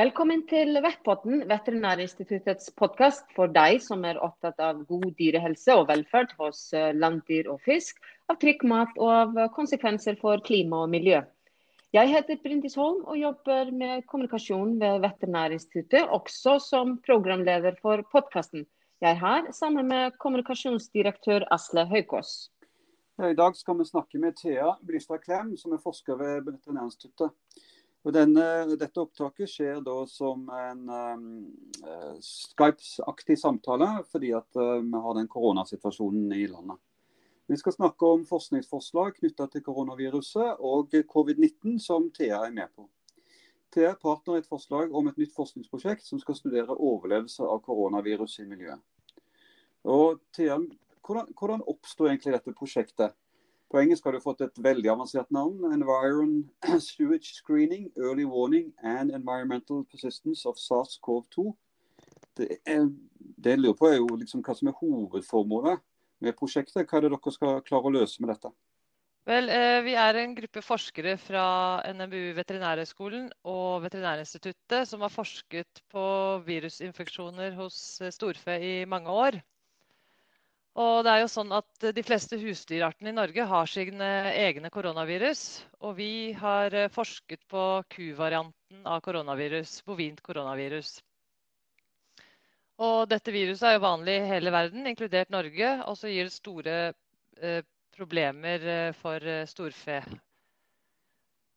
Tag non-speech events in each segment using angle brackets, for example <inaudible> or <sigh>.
Velkommen til Vettpotten, Veterinærinstituttets podkast for deg som er opptatt av god dyrehelse og velferd hos eh, landdyr og fisk, av trygg mat og av konsekvenser for klima og miljø. Jeg heter Brindis Holm og jobber med kommunikasjon ved Veterinærinstituttet, også som programleder for podkasten. Jeg er her sammen med kommunikasjonsdirektør Asle Høykås. I dag skal vi snakke med Thea Blystad Klem, som er forsker ved Veterinærinstituttet. Og denne, dette opptaket skjer da som en um, Skype-aktig samtale, fordi at uh, vi har den koronasituasjonen i landet. Vi skal snakke om forskningsforslag knytta til koronaviruset og covid-19, som Thea er med på. Thea er partner i et forslag om et nytt forskningsprosjekt som skal studere overlevelse av koronavirus i miljøet. Og Thea, hvordan, hvordan oppsto egentlig dette prosjektet? På engelsk har du fått et veldig avansert navn. Environ <clears throat> Sewage Screening, Early Warning and Environmental Persistence of SARS-CoV-2. Det, det jeg lurer på er jo liksom hva som er hovedformålet med prosjektet. Hva er det dere skal klare å løse med dette? Vel, eh, Vi er en gruppe forskere fra NMBU Veterinærhøgskolen og Veterinærinstituttet som har forsket på virusinfeksjoner hos eh, storfe i mange år. Og det er jo sånn at De fleste husdyrartene i Norge har sine egne koronavirus. Og vi har eh, forsket på kuvarianten av koronavirus, bovint koronavirus. Og dette viruset er jo vanlig i hele verden, inkludert Norge. Og så gir det store eh, problemer eh, for eh, storfe.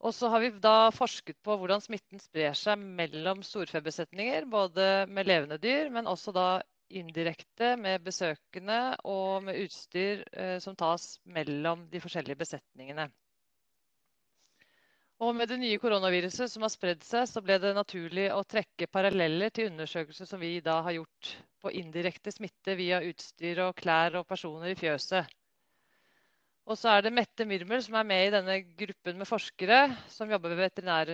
Og så har vi da forsket på hvordan smitten sprer seg mellom storfebesetninger, både med levende dyr, men også da indirekte med besøkende og med utstyr eh, som tas mellom de forskjellige besetningene. Og med det nye koronaviruset som har spredd seg, så ble det naturlig å trekke paralleller til undersøkelser som vi da har gjort på indirekte smitte via utstyr og klær og personer i fjøset. Og så er det Mette Myrmel som er med i denne gruppen med forskere som jobber ved veterinær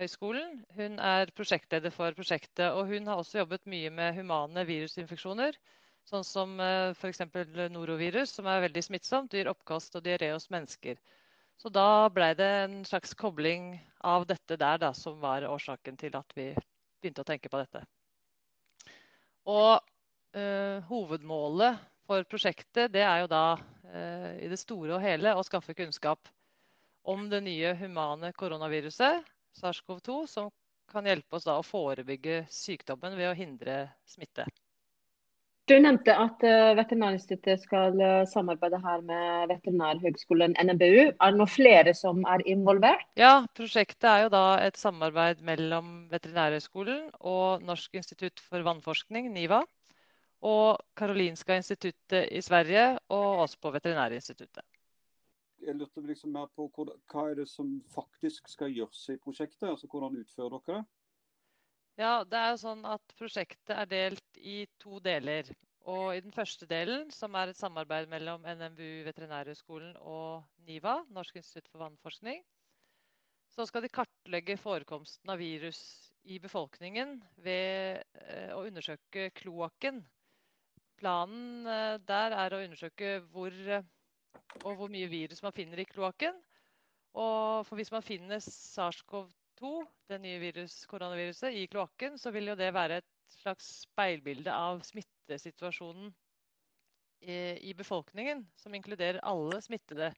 Høgskolen. Hun er prosjektleder for prosjektet, og hun har også jobbet mye med humane virusinfeksjoner. Sånn som eh, f.eks. norovirus, som er veldig smittsomt, gir oppkast og diaré hos mennesker. Så da ble det en slags kobling av dette der da, som var årsaken til at vi begynte å tenke på dette. Og øh, hovedmålet for prosjektet det er jo da øh, i det store og hele å skaffe kunnskap om det nye humane koronaviruset SARS-CoV-2, som kan hjelpe oss da å forebygge sykdommen ved å hindre smitte. Du nevnte at uh, Veterinærinstituttet skal uh, samarbeide her med Veterinærhøgskolen NMBU. Er det noen flere som er involvert? Ja, prosjektet er jo da et samarbeid mellom Veterinærhøgskolen og Norsk institutt for vannforskning, NIVA, og Karolinska instituttet i Sverige og oss på Veterinærinstituttet jeg lurte liksom mer på hva, hva er det som faktisk skal gjøres i prosjektet? altså Hvordan utfører dere det? Ja, det er jo sånn at Prosjektet er delt i to deler. Og I den første delen, som er et samarbeid mellom NMBU Veterinærhøgskolen og NIVA, Norsk institutt for vannforskning, så skal de kartlegge forekomsten av virus i befolkningen ved eh, å undersøke kloakken. Planen eh, der er å undersøke hvor og hvor mye virus man finner i kloakken. Og for hvis man finner SARS-CoV-2, det nye virus, koronaviruset, i kloakken, så vil jo det være et slags speilbilde av smittesituasjonen i, i befolkningen, som inkluderer alle smittede.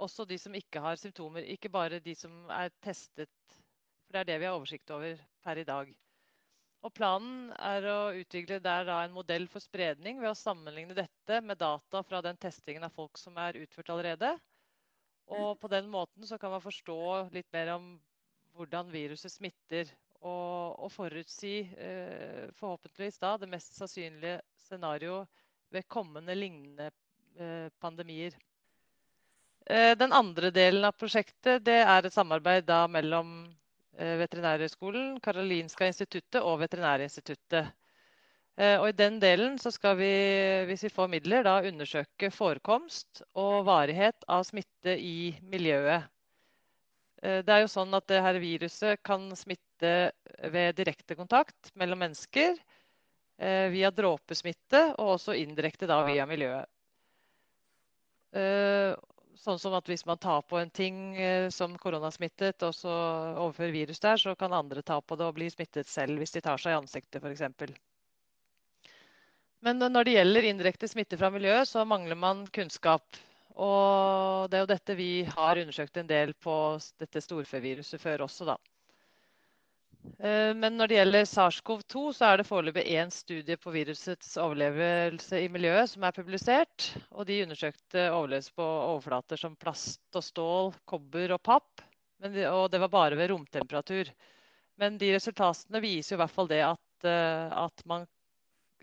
Også de som ikke har symptomer, ikke bare de som er testet. For det er det vi har oversikt over per i dag. Og Planen er å utvikle der en modell for spredning ved å sammenligne dette med data fra den testingen av folk som er utført allerede. Og På den måten så kan man forstå litt mer om hvordan viruset smitter. Og, og forutsi eh, forhåpentligvis da det mest sannsynlige scenario ved kommende lignende eh, pandemier. Eh, den andre delen av prosjektet det er et samarbeid da mellom Veterinærhøgskolen, Karolinska instituttet og Veterinærinstituttet. Eh, og I den delen skal vi, hvis vi får midler, da undersøke forekomst og varighet av smitte i miljøet. Eh, det er jo sånn at det her viruset kan smitte ved direkte kontakt mellom mennesker, via dråpesmitte og også indirekte da via miljøet. Sånn som at hvis man tar på en ting eh, som koronasmittet, og så overfører virus der, så kan andre ta på det og bli smittet selv hvis de tar seg i ansiktet f.eks. Men når det gjelder indirekte smitte fra miljøet, så mangler man kunnskap. Og det er jo dette vi har undersøkt en del på dette storfeviruset før også, da. Eh, men når det gjelder SARS-CoV-2, så er det foreløpig én studie på virusets overlevelse i miljøet som er publisert. Og de undersøkte overlevelse på overflater som plast og stål, kobber og papp. De, og det var bare ved romtemperatur. Men de resultatene viser i hvert fall det at, eh, at man,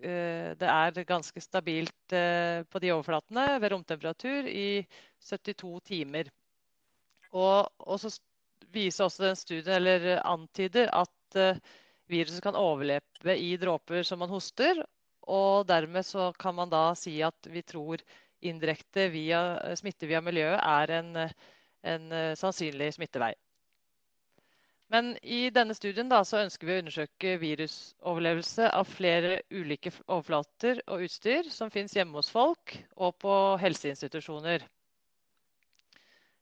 eh, det er ganske stabilt på de overflatene ved romtemperatur i 72 timer. Og, og så viser også den studien, eller antyder, at uh, viruset kan overleve i dråper som man hoster. Og dermed så kan man da si at vi tror indirekte via, smitte via miljøet er en, en uh, sannsynlig smittevei. Men i denne studien da, så ønsker vi å undersøke virusoverlevelse av flere ulike overflater og utstyr som finnes hjemme hos folk og på helseinstitusjoner.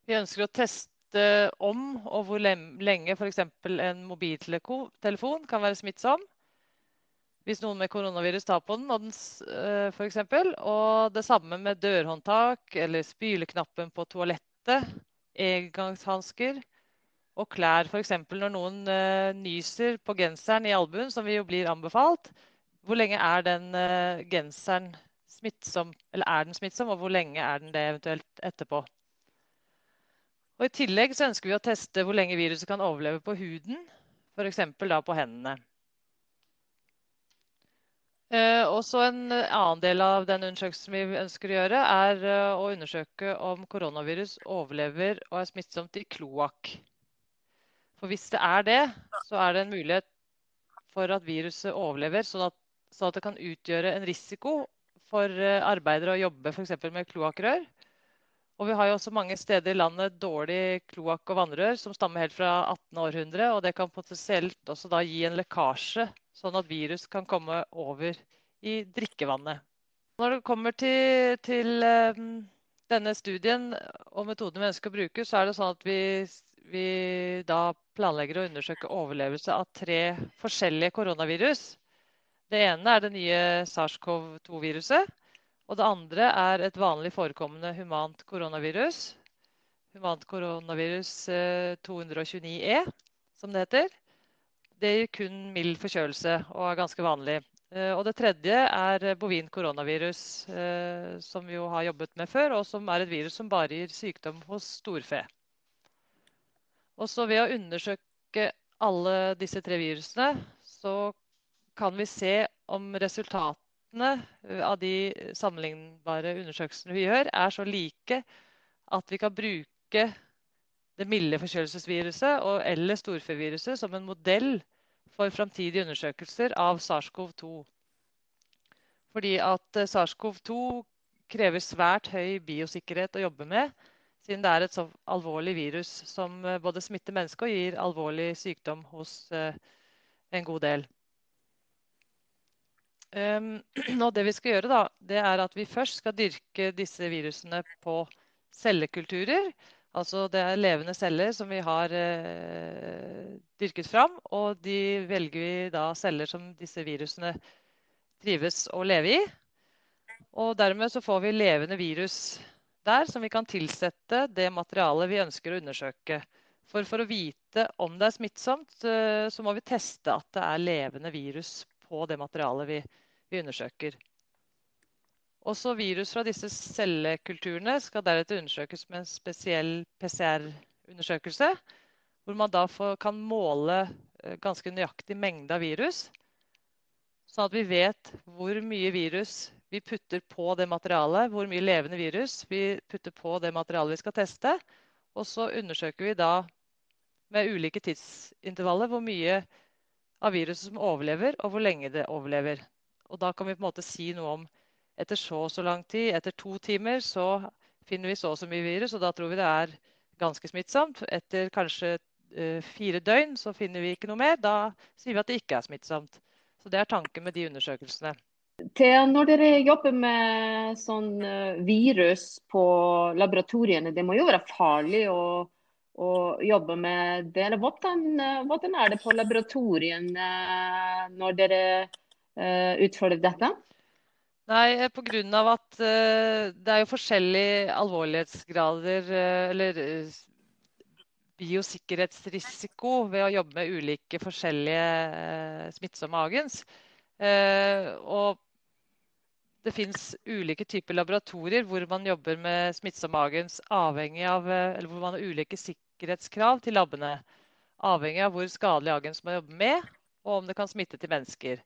Vi ønsker å teste vite om og hvor lenge f.eks. en mobiltelefon kan være smittsom. Hvis noen med koronavirus tar på den, og den eh, f.eks. Og det samme med dørhåndtak eller spyleknappen på toalettet, engangshansker og klær. F.eks. når noen uh, nyser på genseren i albuen, som vi jo blir anbefalt. Hvor lenge er den genseren smittsom, eller er den smittsom, og hvor lenge er den det eventuelt etterpå? Og I tillegg så ønsker vi å teste hvor lenge viruset kan overleve på huden, f.eks. på hendene. Eh, også En annen del av den undersøkelsen vi ønsker å gjøre, er eh, å undersøke om koronavirus overlever og er smittsomt i kloakk. For hvis det er det, så er det en mulighet for at viruset overlever, sånn at, så at det kan utgjøre en risiko for eh, arbeidere å jobbe f.eks. med kloakkrør. Og vi har jo også mange steder i landet dårlig kloakk og vannrør som stammer helt fra 18. århundre. Og det kan potensielt også da gi en lekkasje, sånn at virus kan komme over i drikkevannet. Når det kommer til, til um, denne studien og metodene vi ønsker å bruke, så er det sånn at vi, vi da planlegger å undersøke overlevelse av tre forskjellige koronavirus. Det ene er det nye SARS-CoV-2-viruset. Og det andre er et vanlig forekommende humant koronavirus. Humant koronavirus 229E, eh, som det heter. Det gir kun mild forkjølelse og er ganske vanlig. Eh, og det tredje er bovin koronavirus, eh, som vi jo har jobbet med før, og som er et virus som bare gir sykdom hos storfe. Også ved å undersøke alle disse tre virusene, så kan vi se om resultatet resultatene eh, av de sammenlignbare undersøkelsene vi gjør, er så like at vi kan bruke det milde forkjølelsesviruset og, eller storfeviruset som en modell for framtidige undersøkelser av SARS-CoV-2. Fordi at eh, SARS-CoV-2 krever svært høy biosikkerhet å jobbe med, siden det er et så alvorlig virus som eh, både smitter mennesker og gir alvorlig sykdom hos en god del. <clears throat> Um, og det vi skal gjøre, da, det er at vi først skal dyrke disse virusene på cellekulturer. Altså det er levende celler som vi har eh, dyrket fram. Og de velger vi da celler som disse virusene trives å leve i. Og dermed så får vi levende virus der som vi kan tilsette det materialet vi ønsker å undersøke. For, for å vite om det er smittsomt, eh, så må vi teste at det er levende virus på det materialet vi, vi undersøker. Også virus fra disse cellekulturene skal deretter undersøkes med en spesiell PCR-undersøkelse, hvor man da får, kan måle eh, ganske nøyaktig mengde av virus, sånn at vi vet hvor mye virus vi putter på det materialet, hvor mye levende virus vi putter på det materialet vi skal teste. Og så undersøker vi da med ulike tidsintervaller hvor mye av viruset som overlever, og hvor lenge det overlever. Og da kan vi på en måte si noe om etter så og så lang tid, etter to timer, så finner vi så og så mye virus, og da tror vi det er ganske smittsomt. Etter kanskje uh, fire døgn så finner vi ikke noe mer. Da sier vi at det ikke er smittsomt. Så det er tanken med de undersøkelsene. Thea, når dere jobber med sånn eh, virus på laboratoriene, det må jo være farlig å, å jobbe med det? Eller hvordan, eh, hvordan er det på laboratoriene når dere uh, utfører dette? Nei, pga. at det er jo forskjellige alvorlighetsgrader eller biosikkerhetsrisiko ved å jobbe med ulike forskjellige smittsomme agens. og det finnes ulike typer laboratorier hvor man jobber med smittsomme agens avhengig av Eller hvor man har ulike sikkerhetskrav til labbene. Avhengig av hvor skadelig agens man jobber med, og om det kan smitte til mennesker.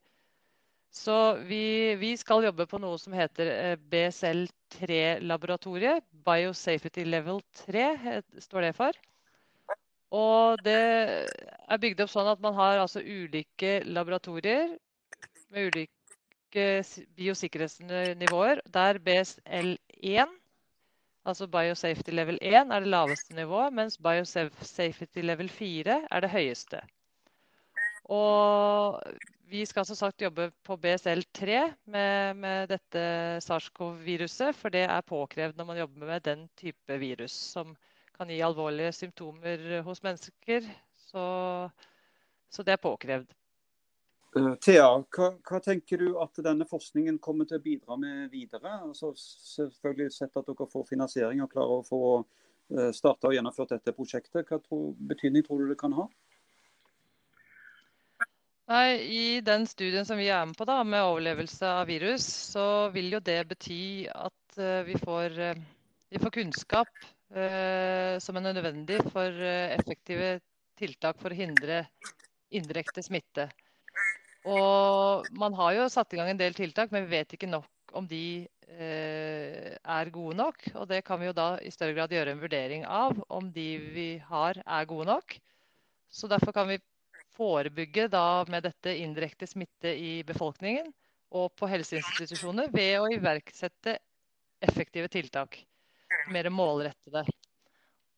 Så vi, vi skal jobbe på noe som heter eh, BSL3-laboratoriet. Biosafety Level 3 står det for. Og det er bygd opp sånn at man har altså ulike laboratorier med ulike biosikkerhetsnivåer, der BSL1, altså Biosafety level 1, er det laveste nivået, mens Biosafety level 4 er det høyeste. Og vi skal som sagt jobbe på BSL3 med, med dette SARS-CoV-viruset, for det er påkrevd når man jobber med den type virus som kan gi alvorlige symptomer hos mennesker. Så, så det er påkrevd. Uh, Thea, hva, hva, tenker du at denne forskningen kommer til å bidra med videre? Altså, selvfølgelig sett at dere får finansiering og klarer å få eh, starta og gjennomført dette prosjektet. Hva tro, betydning tror du det kan ha? Nei, I den studien som vi er med på da, med overlevelse av virus, så vil jo det bety at uh, vi, får, vi, får, kunnskap som er nødvendig for effektive tiltak for å hindre indirekte smitte. Og man har jo satt i gang en del tiltak, men vi vet ikke nok om de eh, er gode nok. Og det kan vi jo da i større grad gjøre en vurdering av, om de vi har er gode nok. Så derfor kan vi forebygge da med dette indirekte smitte i befolkningen og på helseinstitusjoner ved å iverksette effektive tiltak. Mer målrettede.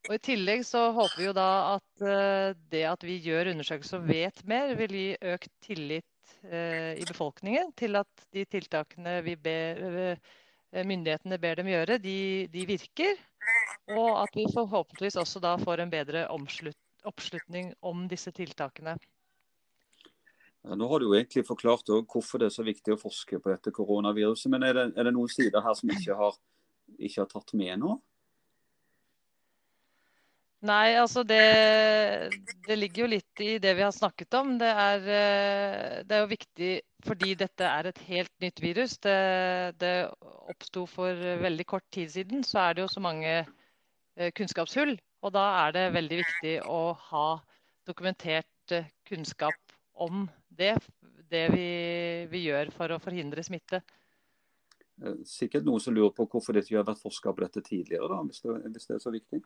Og I tillegg så håper vi jo da at eh, det at vi gjør undersøkelser og vet mer, vil gi økt tillit i befolkningen til at de tiltakene vi ber, eh, myndighetene ber dem gjøre, de, de, virker. Og at vi forhåpentligvis også da får en bedre oppslutning om disse tiltakene. Ja, nå har du jo egentlig forklart hvorfor det er så viktig å forske på dette koronaviruset. Men er det, er det noen sider her som ikke har, ikke har tatt med nå? Nei, altså det, det, ligger jo litt i det vi har snakket om. Det er, eh, det er jo viktig fordi dette er et helt nytt virus. Det, det oppsto for veldig kort tid siden. Så er det jo så mange eh, kunnskapshull. Og da er det veldig viktig å ha dokumentert eh, kunnskap om det. Det vi, vi gjør for å forhindre smitte. Sikkert noen som lurer på hvorfor det ikke har vært forska på dette tidligere, da, hvis det, hvis det er så viktig?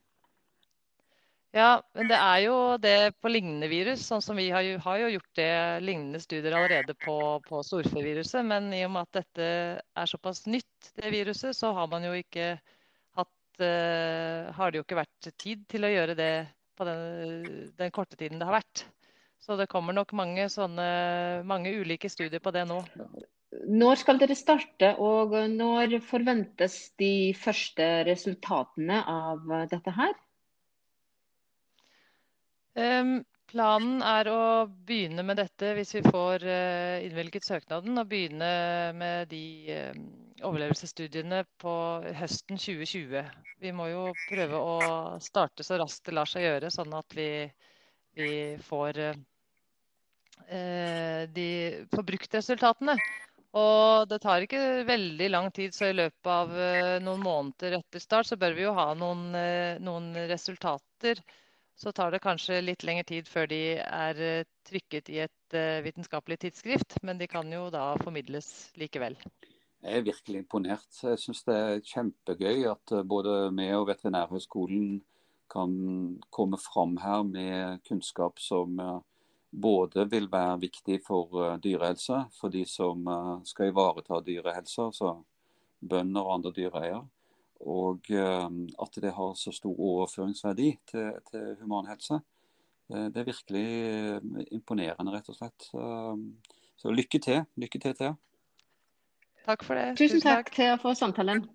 Ja, men det er jo det på lignende virus. sånn som Vi har jo, har jo gjort det lignende studier allerede på, på storfeviruset. Men i og med at dette er såpass nytt, det viruset, så har man jo ikke hatt uh, Har det jo ikke vært tid til å gjøre det på den, den, korte tiden det har vært. Så det kommer nok mange, sånne, mange ulike studier på det nå. Når skal dere starte, og når forventes de første resultatene av dette her? Um, planen er å begynne med dette hvis vi får uh, innvilget søknaden. Og begynne med de uh, overlevelsesstudiene på høsten 2020. Vi må jo prøve å starte så raskt det lar seg gjøre, sånn at vi, vi får, uh, de, får brukt resultatene. Og det tar ikke veldig lang tid, så i løpet av noen måneder etter start så bør vi jo ha noen, noen resultater så tar det kanskje litt lengre tid før de er eh, trykket i et eh, vitenskapelig tidsskrift, men de kan jo da formidles likevel. Jeg er virkelig imponert. Jeg syns det er kjempegøy at eh, både vi og Veterinærhøgskolen kan komme fram her med kunnskap som både vil være viktig for dyrehelse, for de som skal ivareta dyrehelse, altså bønder og andre dyreeiere. Og eh, at det har så stor overføringsverdi til, til humanhelse. Eh, det er virkelig eh, imponerende, rett og slett. Så lykke til. Lykke til, Thea. Takk for det. Tusen takk, Thea, for samtalen.